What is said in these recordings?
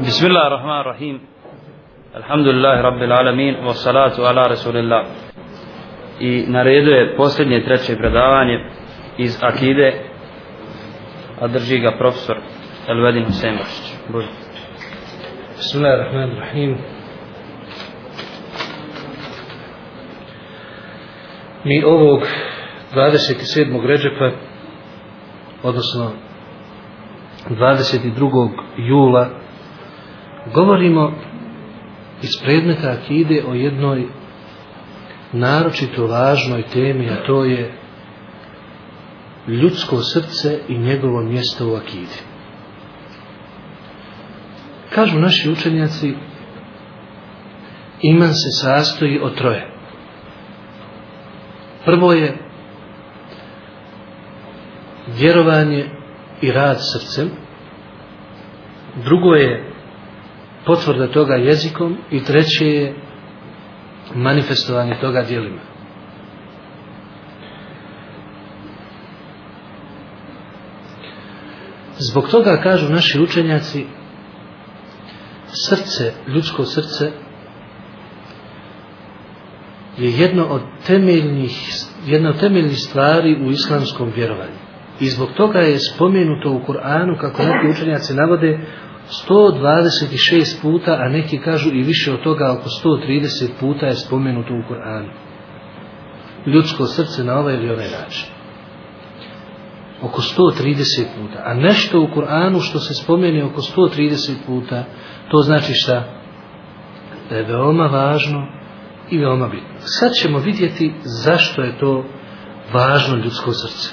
بسم الله الرحمن الرحيم الحمد لله رب العالمين والصلاة على رسول الله i na redu je posljednje treće predavanje iz Akide a drži ga profesor Elvedin Husemašić Bismillahirrahmanirrahim Mi ovog 27. ređepa odnosno 22. jula govorimo iz predmeta akide o jednoj naročito važnoj temi, a to je ljudsko srce i njegovo mjesto u akidi. Kažu naši učenjaci, iman se sastoji od troje. Prvo je vjerovanje i rad srcem. Drugo je potvrda toga jezikom i treće je manifestovanje toga dijelima. Zbog toga kažu naši učenjaci srce, ljudsko srce je jedno od temeljnih jedno od temeljnih stvari u islamskom vjerovanju. I zbog toga je spomenuto u Kur'anu kako neki učenjaci navode 126 puta, a neki kažu i više od toga, oko 130 puta je spomenuto u Koranu. Ljudsko srce na ovaj ili ovaj način. Oko 130 puta. A nešto u Koranu što se spomeni oko 130 puta, to znači šta? Da je veoma važno i veoma bitno. Sad ćemo vidjeti zašto je to važno ljudsko srce.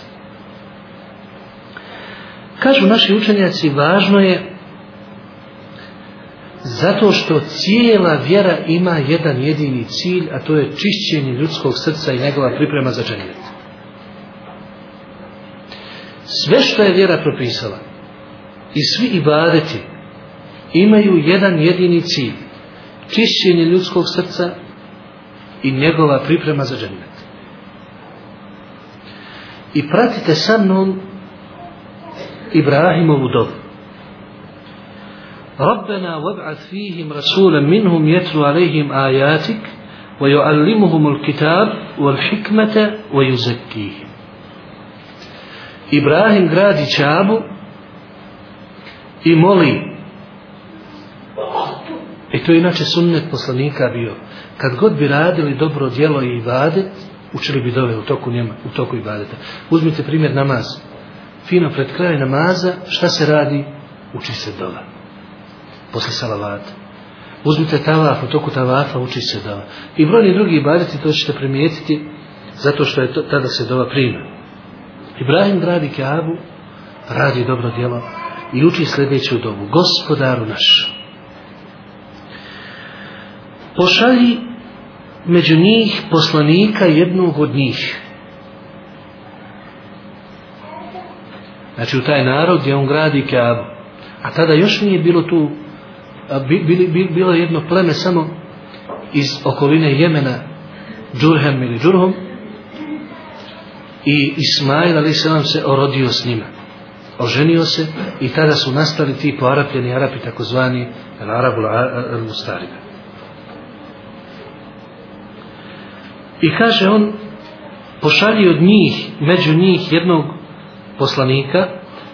Kažu naši učenjaci, važno je Zato što cijela vjera ima jedan jedini cilj, a to je čišćenje ljudskog srca i njegova priprema za dženet. Sve što je vjera propisala i svi ibadeti imaju jedan jedini cilj, čišćenje ljudskog srca i njegova priprema za dženet. I pratite sa mnom Ibrahimovu dobu. ربنا وابعث فيهم رسولا منهم يتلو عليهم آياتك ويعلمهم الكتاب والحكمة ويزكيهم Ibrahim gradi čabu i moli i e, to je inače sunnet poslanika bio kad god bi radili dobro djelo i ibadet učili bi dove u toku, njema, u toku ibadeta uzmite primjer namaz fino pred kraj namaza šta se radi uči se dola posle salavata. Uzmite tavaf, u toku tavafa uči se dova. I brojni drugi ibadeti to ćete primijetiti zato što je to, tada se dova prima. Ibrahim radi kjabu, radi dobro djelo i uči sljedeću dobu. Gospodaru našu. Pošalji među njih poslanika jednog od njih. Znači u taj narod gdje on gradi kjabu. A tada još nije bilo tu bili, bili, bilo jedno pleme samo iz okoline Jemena Džurhem ili Džurhom i Ismail ali se nam se orodio s njima oženio se i tada su nastali ti poarapljeni Arapi takozvani Arabul Mustarib i kaže on pošalji od njih među njih jednog poslanika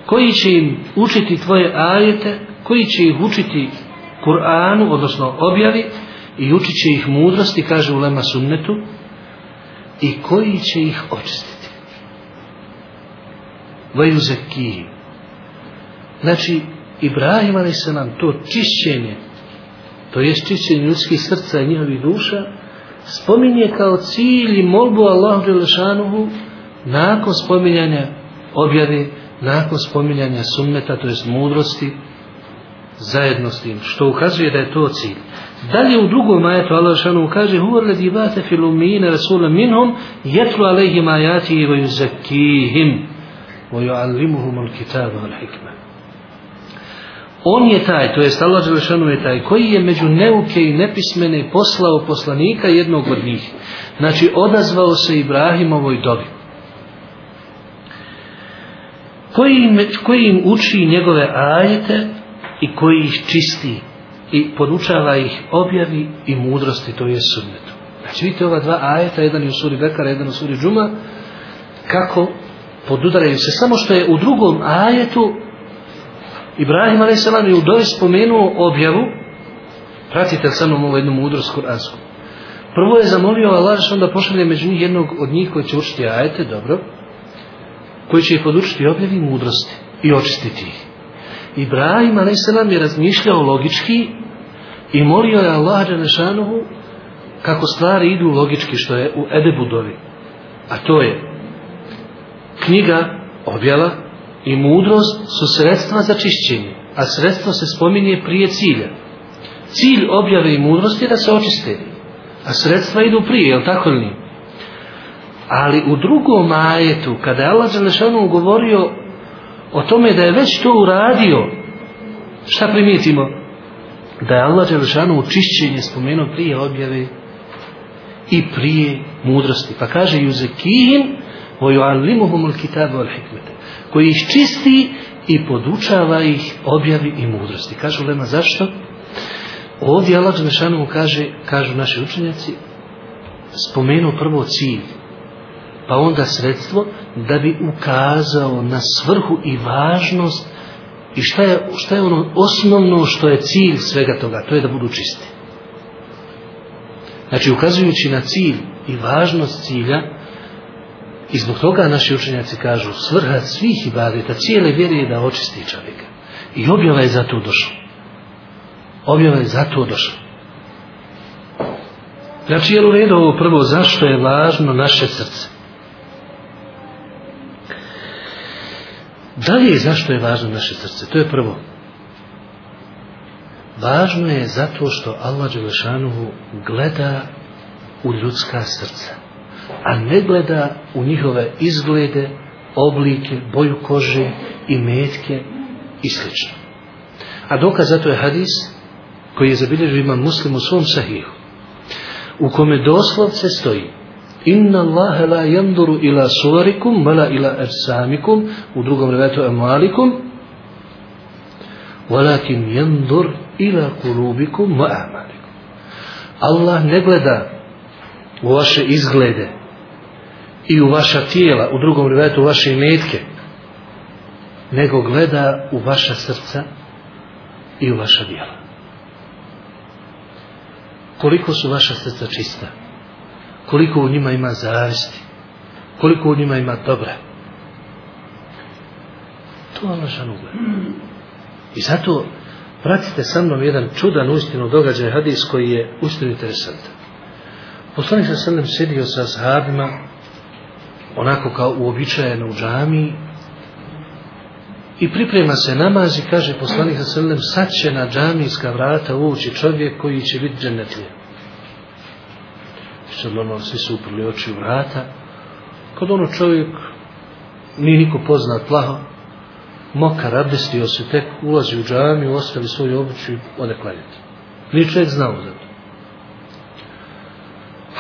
koji će im učiti tvoje ajete koji će ih učiti Kur'anu, odnosno objavi, i učit će ih mudrosti, kaže u Lema Sunnetu, i koji će ih očistiti. Vaju za kijim. Znači, Ibrahim ali se nam to čišćenje, to je čišćenje ljudskih srca i njihovih duša, spominje kao cilj i molbu Allahu Đelešanuhu nakon spominjanja objave, nakon spominjanja sunneta, to jest mudrosti, zajedno s njim, što ukazuje da je to cilj. Dalje u drugom ajetu Allah šanu kaže Huvar ladi bata filumine rasulam minhum jetlu alejhim ajati i vaju zakihim vaju alimuhum al kitabu al hikme. On je taj, to jest Allah Želešanu je taj, koji je među neuke i nepismene poslao poslanika jednog od njih. Znači, odazvao se Ibrahimovoj dobi. Koji im, koji im uči njegove ajete i koji ih čisti i podučava ih objavi i mudrosti, to je sunnetu. Znači vidite ova dva ajeta, jedan je u suri Bekara, jedan u suri Džuma, kako podudaraju se. Samo što je u drugom ajetu Ibrahim a.s. je u doj spomenuo objavu, pratite sa mnom ovu jednu mudrost kuransku. Prvo je zamolio Allah, što onda pošalje među njih jednog od njih koji će učiti ajete, dobro, koji će ih podučiti objavi mudrosti i očistiti ih. Ibrahim a.s. je razmišljao logički i molio je Allah Đanešanovu kako stvari idu logički što je u Edebu dovi. A to je knjiga objela i mudrost su sredstva za čišćenje, a sredstvo se spominje prije cilja. Cilj objave i mudrosti je da se očiste, a sredstva idu prije, jel tako li? Ali u drugom ajetu, kada je Allah Đelešanu govorio o tome da je već to uradio šta primijetimo da je Allah Đelešanu učišćenje spomenuo prije objave i prije mudrosti pa kaže Juzekihim vojuallimuhum al kitabu al hikmete koji ih čisti i podučava ih objavi i mudrosti kažu Lema zašto ovdje Allah Đelešanu kaže kažu naši učenjaci spomenuo prvo cilj pa onda sredstvo da bi ukazao na svrhu i važnost i šta je, šta je ono osnovno što je cilj svega toga, to je da budu čisti. Znači, ukazujući na cilj i važnost cilja, i zbog toga naši učenjaci kažu, svrha svih i badeta, cijele vjere je da očisti čovjeka. I objava je zato došla. Objava je zato došla. Znači, je li redu ovo prvo, zašto je važno naše srce? Dalje i zašto je važno naše srce? To je prvo. Važno je zato što Allah Đelešanuhu gleda u ljudska srca, a ne gleda u njihove izglede, oblike, boju kože i metke i sl. A dokaz zato je hadis koji je zabilježio ima muslim u svom sahihu, u kome doslovce stoji inna Allahe la yanduru ila suvarikum, mala ila ersamikum, u drugom revetu emalikum, walakin yandur ila kulubikum wa amalikum. Allah ne gleda u vaše izglede i u vaša tijela, u drugom revetu vaše imetke, nego gleda u vaša srca i u vaša djela. Koliko su vaša srca čista? Koliko su vaša srca čista? koliko u njima ima zavisti, koliko u njima ima dobra. To je ono šan ugled. I zato pratite sa mnom jedan čudan ustinu događaj hadis koji je ustinu interesantan. Poslanik sa srednjem sedio sa zhabima onako kao uobičajeno u džami i priprema se namaz i kaže poslanik sa srednjem sad će na džamijska vrata ući čovjek koji će biti džanetlijen ono, svi su uprli oči u vrata. Kod ono čovjek, nije niko poznat plaho, mokar, abdestio se, tek ulazi u džamiju, ostavi svoju obuću i ode klanjati. Nije čovjek znao za to.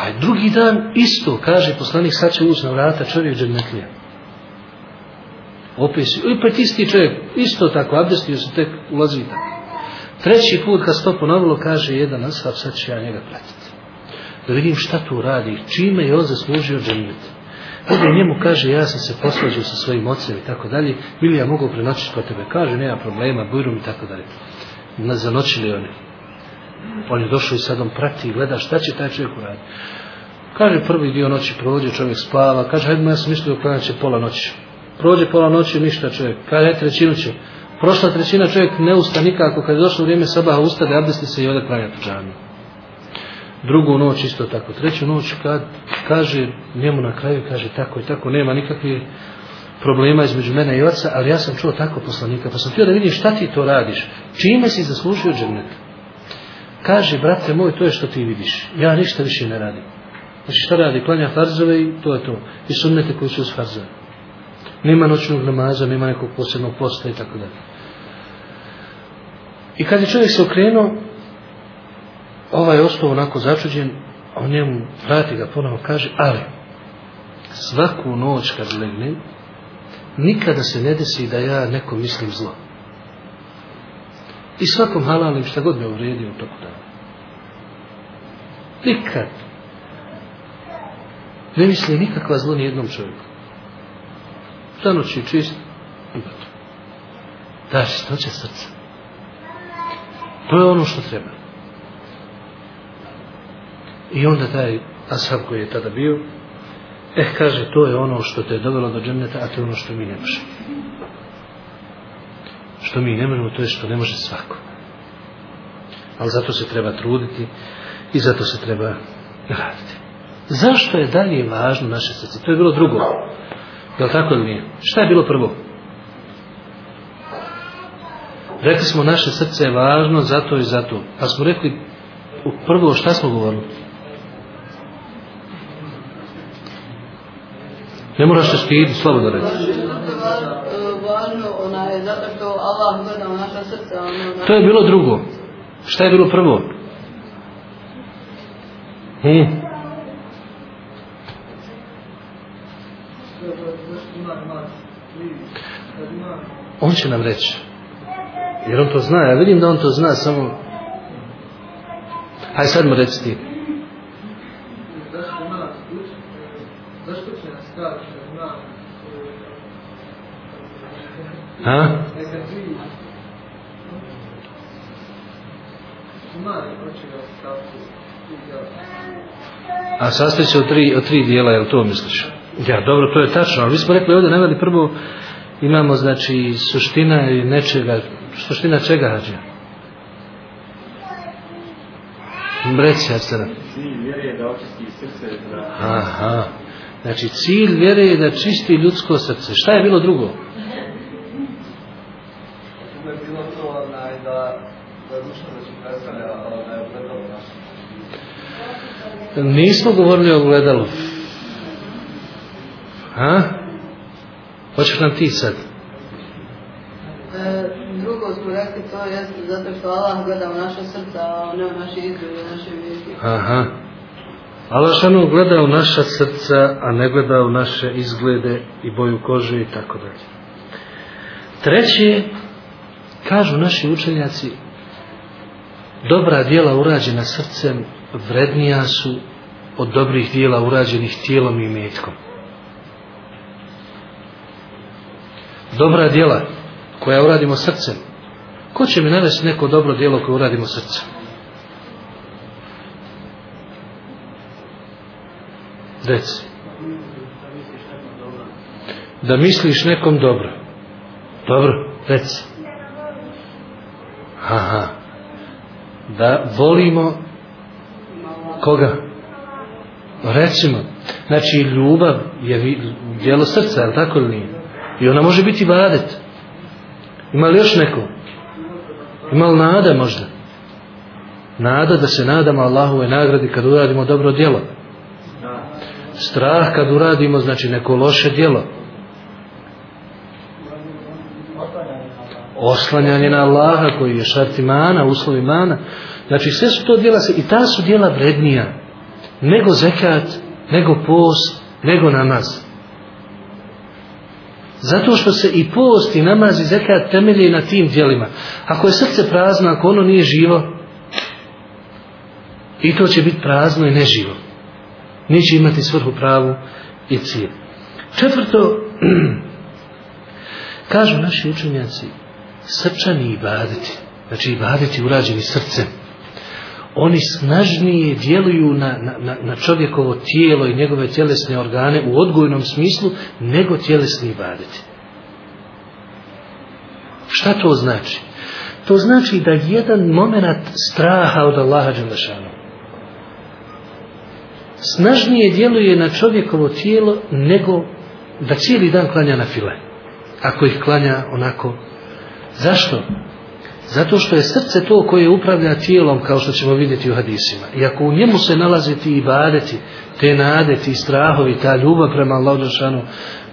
A drugi dan isto, kaže poslanik, sad će uz na vrata čovjek džednetlija. Opet si, opet isti čovjek, isto tako, abdestio se, tek ulazi tako. Treći put kad stopu navilo, kaže jedan ashab, sad ću ja njega pratiti da vidim šta tu radi, čime je on zaslužio džennet. Kada njemu kaže, ja sam se poslađao sa svojim ocem i tako dalje, ili ja mogu prenoćiti kod tebe, kaže, nema problema, bujrum i tako dalje. Na zanoćili oni. On je došao i sad on prati i gleda šta će taj čovjek uraditi. Kaže, prvi dio noći prođe, čovjek spava, kaže, hajde, ja sam mislio da će pola noći. Prođe pola noći, ništa čovjek, kaže, trećinu će. Prošla trećina čovjek ne usta nikako, kada je došlo vrijeme sabaha, ustade, abdesti se i ode pravi apuđanu drugu noć isto tako, treću noć kad kaže njemu na kraju, kaže tako i tako, nema nikakve problema između mene i oca, ali ja sam čuo tako poslanika, pa sam htio da vidim šta ti to radiš, čime si zaslužio džernet. Kaže, brate moj, to je što ti vidiš, ja ništa više ne radim. Znači šta radi, klanja farzove i to je to, i sunnete koji su iz farzove. Nema noćnog namaza, nema nekog posebnog posta i tako dalje. I kad je čovjek se okrenuo, ovaj ostao onako začuđen, a on njemu vrati ga ponovo kaže, ali svaku noć kad legnem, nikada se ne desi da ja neko mislim zlo. I svakom halalim šta god me uvredi u toku dana. Nikad. Ne misli nikakva zlo ni jednom čovjeku. Ta noć je čist i gotovo. Da, što će srca. To je ono što treba. I onda taj ashab koji je tada bio, eh kaže, to je ono što te je dovelo do dženeta, a to je ono što mi ne možemo. Što mi ne možemo, to je što ne može svako. Ali zato se treba truditi i zato se treba raditi. Zašto je dalje važno naše srce? To je bilo drugo. Je li tako ili nije? Šta je bilo prvo? Rekli smo naše srce je važno zato i zato. Pa smo rekli prvo šta smo govorili? Ne moraš se stidi, slabo da reći. Ono, to je bilo drugo. Šta je bilo prvo? He. Hm? On će nam reći. Jer on to zna, ja vidim da on to zna, samo... Hajde sad mu reci ti. Ha? A sastoji se od tri, od tri dijela, je li to misliš? Ja, dobro, to je tačno, ali mi smo rekli ovdje, naveli prvo, imamo, znači, suština i nečega, suština čega hađa? Reci, ja sam. Aha. Znači, cilj vjere je da čisti ljudsko srce. Šta je bilo drugo? Nismo govorili o gledalu. Ha? Hoćeš nam ti sad? E, drugo smo rekli to jeste zato što Allah gleda u naše srca, a ne u naše izgledu, u naše vijeti. Aha. Alašanu gleda u naša srca, a ne gleda u naše izglede i boju kože i tako dalje. Treće, kažu naši učenjaci, dobra dijela urađena srcem vrednija su od dobrih dijela urađenih tijelom i metkom. Dobra dijela koja uradimo srcem. Ko će mi navesti neko dobro dijelo koje uradimo srcem? Reci. Da misliš nekom dobro. Dobro, reci. Aha da volimo koga? Recimo, znači ljubav je djelo srca, je li tako ili nije? I ona može biti badet. Ima li još neko? Ima li nada možda? Nada da se nadamo Allahove nagradi kad uradimo dobro djelo. Strah kad uradimo znači neko loše djelo. oslanjanje na Allaha koji je šart imana, uslov imana. Znači sve su to djela se i ta su djela vrednija nego zekat, nego post, nego namaz. Zato što se i post i namaz i zekat temelje na tim djelima. Ako je srce prazno, ako ono nije živo, i to će biti prazno i neživo. Neće imati svrhu pravu i cilj. Četvrto, kažu naši učenjaci, srčani ibadeti, znači ibadeti urađeni srcem, oni snažnije djeluju na, na, na čovjekovo tijelo i njegove tjelesne organe u odgojnom smislu nego tjelesni ibadeti. Šta to znači? To znači da jedan moment straha od Allaha Đelešanu snažnije djeluje na čovjekovo tijelo nego da cijeli dan klanja na file. Ako ih klanja onako Zašto? Zato što je srce to koje upravlja tijelom, kao što ćemo vidjeti u hadisima. I ako u njemu se nalaze ti ibadeti, te nade, ti strahovi, ta ljubav prema Allahođašanu,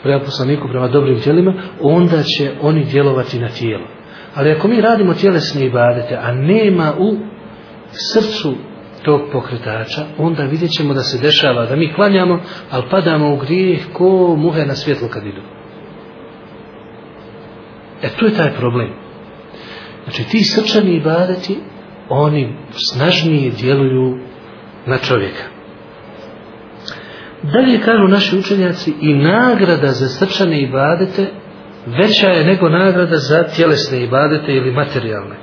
prema poslaniku, prema dobrim tijelima, onda će oni djelovati na tijelo. Ali ako mi radimo tjelesne ibadete, a nema u srcu tog pokretača, onda vidjet ćemo da se dešava, da mi klanjamo, ali padamo u grijeh ko muhe na svjetlo kad idu. E to je taj problem. Znači ti srčani ibadeti, oni snažnije djeluju na čovjeka. Da li je, kažu naši učenjaci, i nagrada za srčane ibadete veća je nego nagrada za tjelesne ibadete ili materijalne?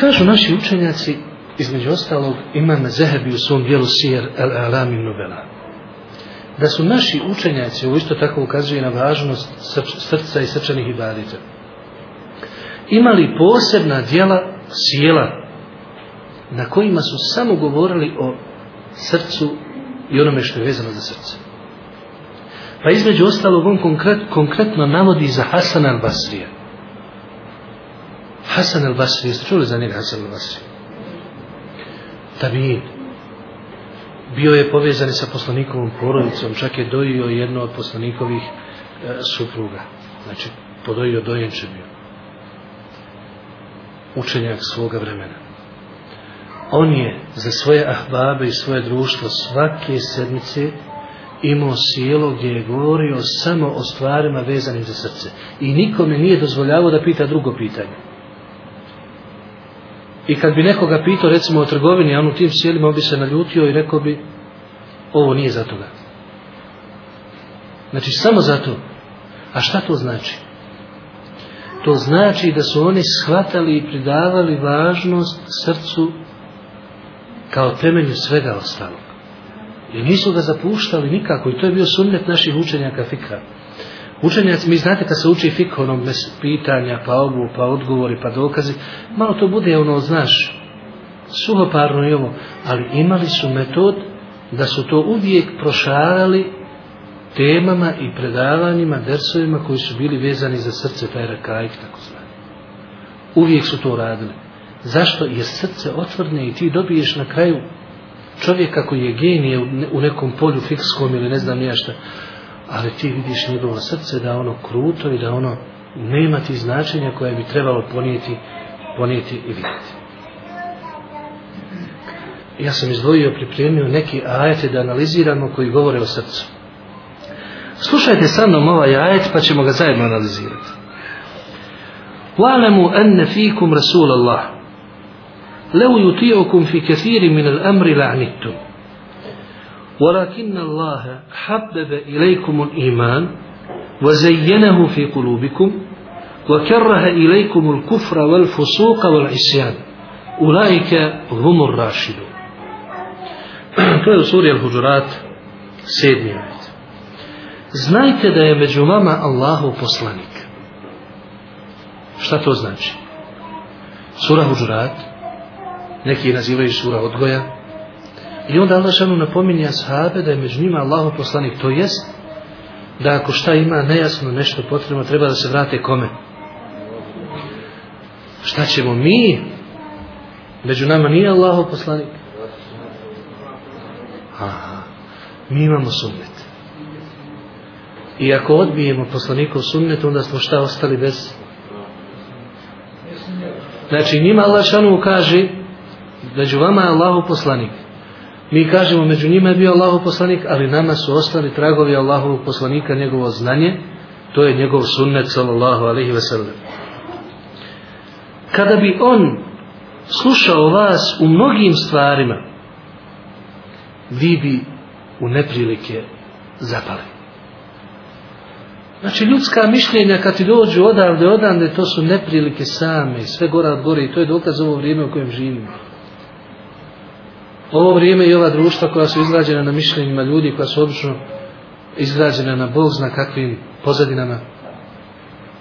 Kažu naši učenjaci, između ostalog, imam Zehebi u svom dijelu Sijer el-Alam i Nubelan da su naši učenjaci ovo isto tako ukazuje na važnost srca i srčanih ibadita imali posebna dijela sjela na kojima su samo govorili o srcu i onome što je vezano za srce pa između ostalog on konkret, konkretno navodi za Hasan al-Basrija Hasan al-Basrija jeste čuli za njega Hasan al-Basrija tabin bio je povezan sa poslanikovom porodicom, čak je dojio jedno od poslanikovih e, supruga. Znači, podojio dojenče bio. Učenjak svoga vremena. On je za svoje ahbabe i svoje društvo svake sedmice imao sjelo gdje je govorio samo o stvarima vezanim za srce. I nikome nije dozvoljavao da pita drugo pitanje. I kad bi nekoga pitao recimo o trgovini, on u tim sjelima bi se naljutio i rekao bi ovo nije za toga. Znači samo za to. A šta to znači? To znači da su oni shvatali i pridavali važnost srcu kao temelju svega ostalog. I nisu ga zapuštali nikako i to je bio sunnet naših učenjaka fikra. Učenjaci, mi znate kad se uči fikonom bez pitanja, pa ovu, pa odgovori, pa dokazi, malo to bude ono, znaš, suhoparno i ovo, ali imali su metod da su to uvijek prošarali temama i predavanjima, dersovima koji su bili vezani za srce Fajra Kajk, tako znači. Uvijek su to radili. Zašto? je srce otvrne i ti dobiješ na kraju čovjeka koji je genije u nekom polju fikskom ili ne znam nija šta ali ti vidiš njegovo srce da ono kruto i da ono nema ti značenja koje bi trebalo ponijeti, ponijeti i vidjeti. Ja sam izdvojio, pripremio neki ajete da analiziramo koji govore o srcu. Slušajte sa mnom ovaj ajet pa ćemo ga zajedno analizirati. Wa'lamu anna fikum rasulallah. Lau yuti'ukum fi kathirin min al-amri la'anittum. ولكن الله حبب إليكم الإيمان وزينه في قلوبكم وكره إليكم الكفر والفسوق والعصيان أولئك هم الراشدون To je u suri Al-Hujurat sedmi ajet. Znajte da je među vama Allahu poslanik. Šta to znači? Sura Hujurat, neki nazivaju sura odgoja, I onda Allah šanu napominje ashaabe da je među njima Allaho poslanik. To jest da ako šta ima nejasno nešto potrebno, treba da se vrate kome. Šta ćemo mi? Među nama nije Allaho poslanik. Aha. Mi imamo sunnet. I ako odbijemo poslanikov sunnet, onda smo šta ostali bez... Znači, njima Allah šanu kaže, među vama je Allaho poslanik. Mi kažemo među njima je bio Allahov poslanik, ali nama su ostali tragovi Allahovog poslanika, njegovo znanje, to je njegov sunnet sallallahu alaihi ve sellem. Kada bi on slušao vas u mnogim stvarima, vi bi u neprilike zapali. Znači, ljudska mišljenja kad ti dođu odavde, odavde, to su neprilike same, sve gora od gore i to je dokaz ovo vrijeme u kojem živimo ovo vrijeme i ova društva koja su izgrađena na mišljenjima ljudi koja su obično izgrađena na Bog zna kakvim pozadinama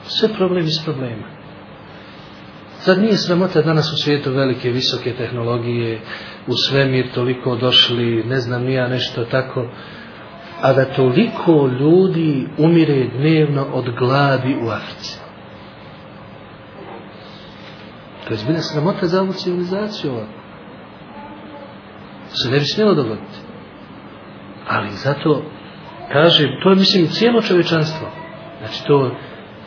sve problem iz problema Sad nije sramota danas u svijetu velike, visoke tehnologije, u svemir toliko došli, ne znam ja nešto tako, a da toliko ljudi umire dnevno od gladi u Africi. To je zbina sramota za ovu civilizaciju ovako se ne bi smjelo dogoditi. Ali zato, kaže, to je mislim cijelo čovečanstvo. Znači to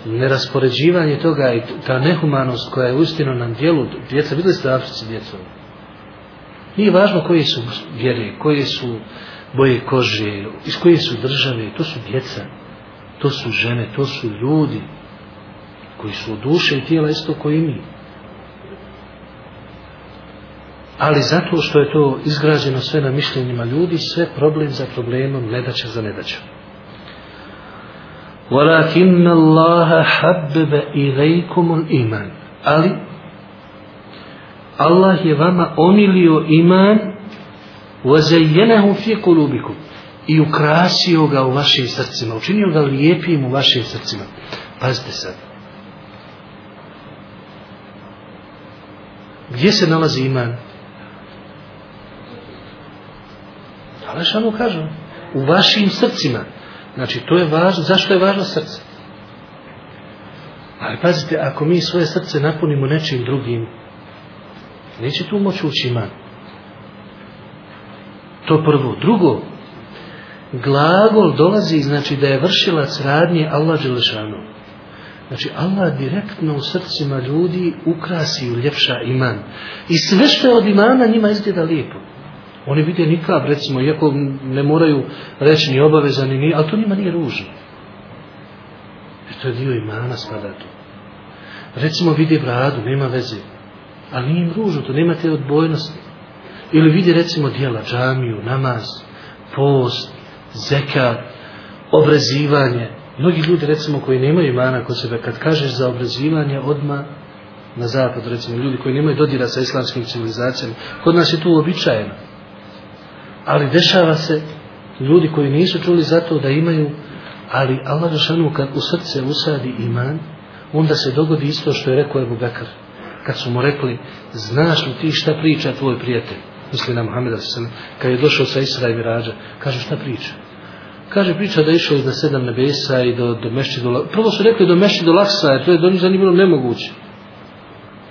neraspoređivanje toga i ta nehumanost koja je uistino nam dijelu, djeca, videli ste Africi djeco? Nije važno koje su vjere, koje su boje kože, iz koje su države, to su djeca, to su žene, to su ljudi koji su duše i tijela isto koji mi ali zato što je to izgrađeno sve na mišljenjima ljudi, sve problem za problemom, nedaća za nedaćom. وَلَكِنَّ اللَّهَ حَبَّبَ إِلَيْكُمُ iman. Ali, Allah je vama omilio iman وَزَيَّنَهُ فِي قُلُوبِكُمْ i ukrasio ga u vašim srcima, učinio ga lijepim u vašim srcima. Pazite sad. Gdje se nalazi iman? Alešanu kažu, u vašim srcima. Znači, to je važno, zašto je važno srce? Ali pazite, ako mi svoje srce napunimo nečim drugim, neće tu moć ući iman. To prvo. Drugo, glagol dolazi, znači da je vršilac radnje Allah Đelešanu. Znači, Allah direktno u srcima ljudi ukrasi i uljepša iman. I sve što je od imana njima izgleda lijepo. Oni vide nikab, recimo, iako ne moraju reći ni obavezani, ni, ali to njima nije ružno. Jer to je dio imana spada tu. Recimo, vide bradu, nema veze. Ali nije im ružno, to nema te odbojnosti. Ili vide, recimo, dijela, džamiju, namaz, post, zekat, obrazivanje. Mnogi ljudi, recimo, koji nemaju imana kod sebe, kad kažeš za obrazivanje, odma na zapad, recimo, ljudi koji nemaju dodira sa islamskim civilizacijama, kod nas je to uobičajeno ali dešava se ljudi koji nisu čuli za to da imaju ali Allah Žešanu kad u srce usadi iman onda se dogodi isto što je rekao Ebu Bekar kad su mu rekli znaš li ti šta priča tvoj prijatelj misli na Muhammeda Sala kad je došao sa Isra i Mirađa kaže šta priča kaže priča da je išao iza sedam nebesa i do, do mešći do Laksa prvo su rekli do mešći do Laksa jer to je do njih zanimljivo nemoguće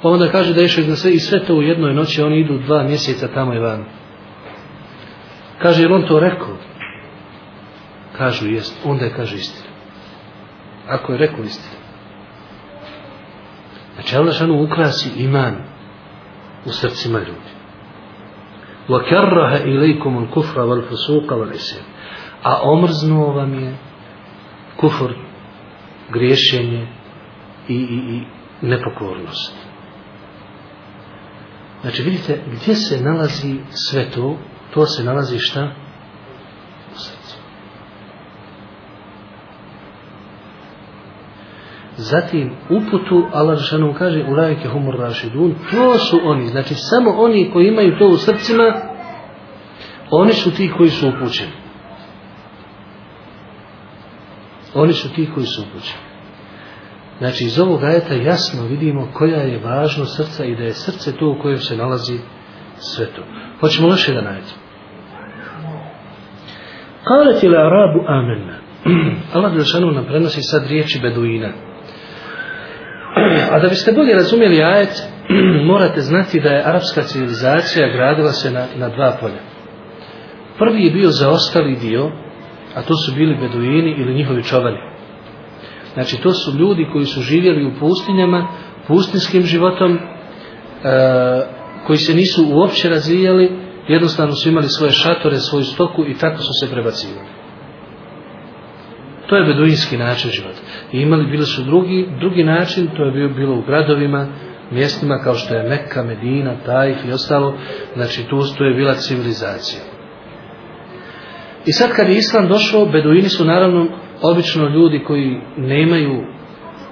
pa onda kaže da je išao iza sve i sve to u jednoj noći oni idu dva mjeseca tamo i van Kaže, jel on to rekao? Kažu, jest. Onda je kaže istina. Ako je rekao istina. Znači, Allah šanu ono ukrasi iman u srcima ljudi. وَكَرَّهَ إِلَيْكُمُ الْكُفْرَ وَالْفُسُوقَ وَالْإِسْيَمِ A omrznuo vam je kufr, griješenje i, i, i nepokornost. Znači, vidite, gdje se nalazi sve to to se nalazi šta? U srcu. Zatim uputu Allah Žešanu kaže u rajke humor rašidun, to su oni, znači samo oni koji imaju to u srcima, oni su ti koji su upućeni. Oni su ti koji su upućeni. Znači iz ovog ajeta jasno vidimo koja je važno srca i da je srce to u kojem se nalazi sve to. Hoćemo još jedan ajet. Kalet ili Arabu amen. Allah Đelšanu nam prenosi sad riječi Beduina. A da biste bolje razumjeli ajet, morate znati da je arapska civilizacija gradila se na, na dva polja. Prvi je bio zaostali dio, a to su bili Beduini ili njihovi čovani. Znači, to su ljudi koji su živjeli u pustinjama, pustinskim životom, e, koji se nisu uopće razvijali, jednostavno su imali svoje šatore, svoju stoku i tako su se prebacivali. To je beduinski način života. I imali, bili su drugi, drugi način, to je bio, bilo u gradovima, mjestima kao što je Mekka, Medina, Tajh i ostalo, znači tu to je bila civilizacija. I sad kad je Islam došao, beduini su naravno obično ljudi koji nemaju,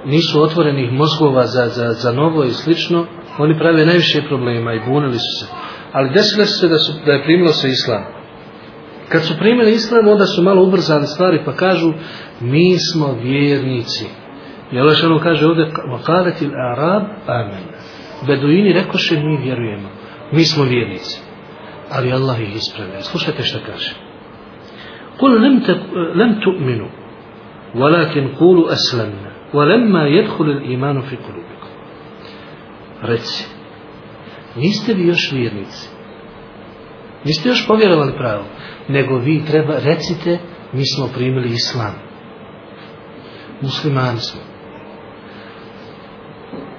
nisu otvorenih mozgova za, za, za novo i slično, oni pravili najviše problema i bunili su se. Ali desilo se da, su, da je primilo se islam. Kad su primili islam, onda su malo ubrzali stvari pa kažu mi smo vjernici. I Allah ono kaže ovdje وَقَالَتِ arab amen. Beduini rekoše mi vjerujemo. Mi smo vjernici. Ali Allah ih ispravlja. Slušajte što kaže. قُلْ لَمْ, لَمْ تُؤْمِنُوا وَلَكِنْ قُولُوا أَسْلَمْنَا وَلَمَّا يَدْخُلِ الْإِمَانُ فِي قُلُوبِ reci niste vi još vjernici niste još povjerovali pravo nego vi treba recite mi smo primili islam muslimani smo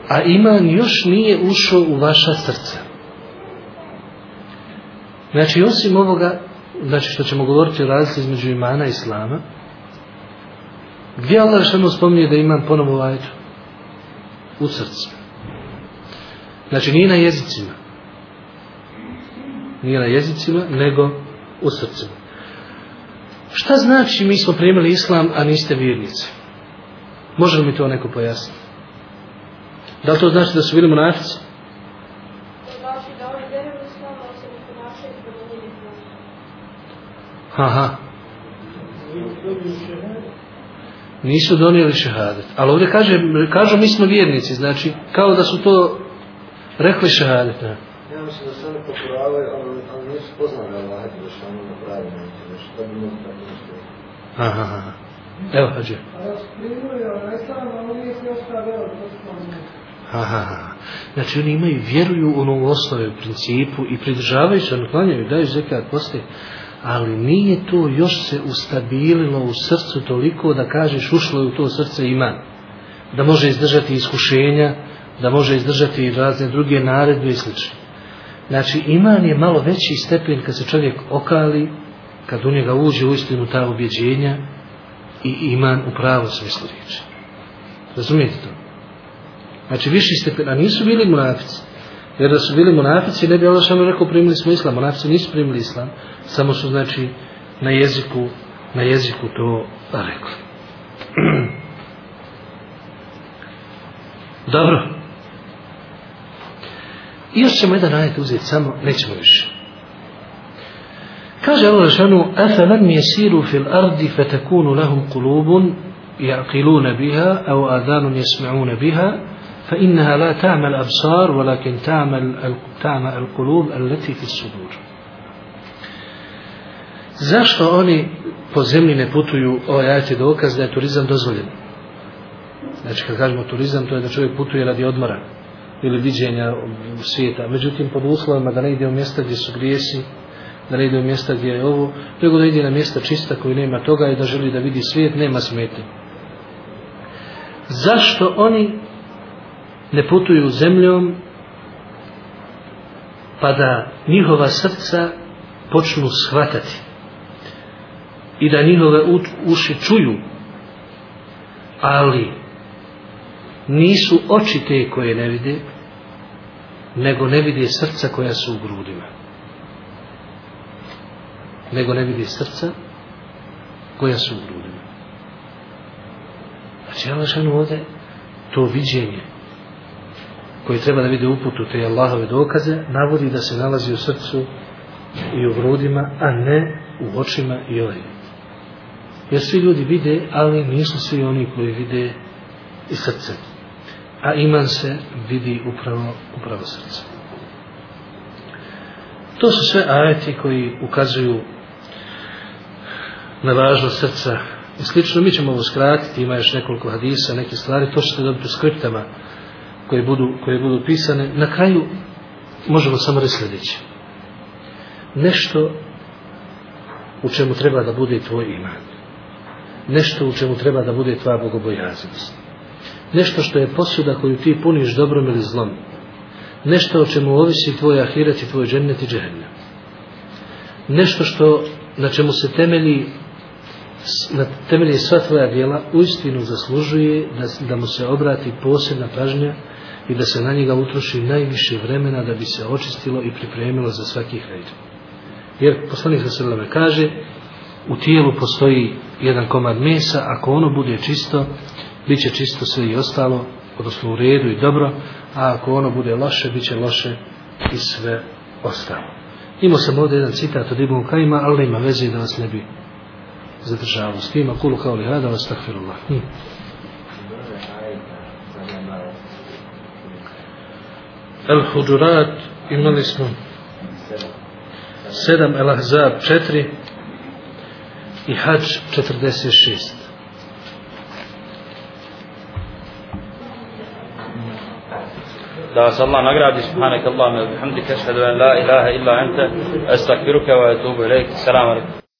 a iman još nije ušao u vaša srca znači osim ovoga znači što ćemo govoriti o razlici između imana i islama gdje Allah što spominje da imam ponovo ajdu u srcu Znači nije na jezicima. Nije na jezicima, nego u srcima. Šta znači mi smo primili islam, a niste vjernici? Može li mi to neko pojasniti? Da li to znači da su bili monarci? Aha. Nisu donijeli šehadet. Ali ovdje kaže, kažu mi smo vjernici, znači kao da su to rekli šehadet, ne. Ja mislim da se oni pokoravaju, ali, ali nisu poznali Allah, da što ono da pravi neće, da što bi mogu tako nešto. Aha, aha. Evo, hađe. Znači, oni imaju, vjeruju ono u osnove, u principu, i pridržavaju se, ono klanjaju, daju zekaj posti, ali nije to još se ustabililo u srcu toliko da kažeš ušlo je u to srce iman. Da može izdržati iskušenja, da može izdržati i razne druge naredbe i sl. Znači, iman je malo veći stepen kad se čovjek okali, kad u njega uđe u istinu ta objeđenja i iman u pravo smislu riječi. Razumijete to? Znači, viši stepen, a nisu bili munafici. Jer da su bili munafici, ne bi Allah što rekao primili smo islam. Munafici nisu primili islam, samo su, znači, na jeziku, na jeziku to rekli. Dobro. I još ćemo jedan ajet uzeti samo, nećemo više. Kaže Allah Žešanu, أَفَلَمْ يَسِيرُوا فِي الْأَرْضِ فَتَكُونُ لَهُمْ قُلُوبٌ يَعْقِلُونَ بِهَا أَوْ أَذَانٌ يَسْمِعُونَ بِهَا فَإِنَّهَا لَا تَعْمَلْ أَبْصَارُ وَلَكِنْ تَعْمَلْ تَعْمَ الْقُلُوبُ الَّتِي فِي السُّدُورِ Zašto oni po zemlji ne putuju ovaj ajte dokaz da je turizam dozvoljen? Znači kad kažemo turizam to je da čovjek putuje radi odmora ili viđenja svijeta. Međutim, pod uslovima da ne ide u mjesta gdje su grijesi, da ne ide u mjesta gdje je ovo, nego da ide na mjesta čista koji nema toga i da želi da vidi svijet, nema smeti. Zašto oni ne putuju zemljom pa da njihova srca počnu shvatati i da njihove uši čuju ali nisu oči te koje ne vide, nego ne vide srca koja su u grudima. Nego ne vide srca koja su u grudima. Znači, ja vašan ovde to viđenje koje treba da vide uputu te Allahove dokaze, navodi da se nalazi u srcu i u grudima, a ne u očima i ovaj. Jer svi ljudi vide, ali nisu svi oni koji vide i srcem a iman se vidi upravo upravo srce to su sve ajeti koji ukazuju na važnost srca i slično, mi ćemo ovo skratiti ima još nekoliko hadisa, neke stvari to ćete dobiti u skriptama koje budu, koje budu pisane na kraju možemo samo reći sljedeće nešto u čemu treba da bude tvoj iman nešto u čemu treba da bude tvoja bogobojaznost nešto što je posuda koju ti puniš dobrom ili zlom nešto o čemu ovisi tvoj ahiret i tvoj džennet i džehennem nešto što na čemu se temelji na temelji sva tvoja djela uistinu zaslužuje da, da mu se obrati posebna pažnja i da se na njega utroši najviše vremena da bi se očistilo i pripremilo za svaki hajde. Jer poslanik sa sredlame kaže, u tijelu postoji jedan komad mesa, ako ono bude čisto, bit će čisto sve i ostalo, odnosno u redu i dobro, a ako ono bude loše, bit će loše i sve ostalo. Imao sam ovdje jedan citat od Ibn Kajma, ali ne ima veze da vas ne bi zadržavao s tim, a kulu kao li hada, vas takfirullah. Hm. El Hudurat, imali smo sedam El Ahzab, četiri i Hajj, četrdeset šest. da vas Allah nagradi subhanak Allah me bihamdika ashhadu an la ilaha illa anta astaghfiruka wa atubu ilaik assalamu alaikum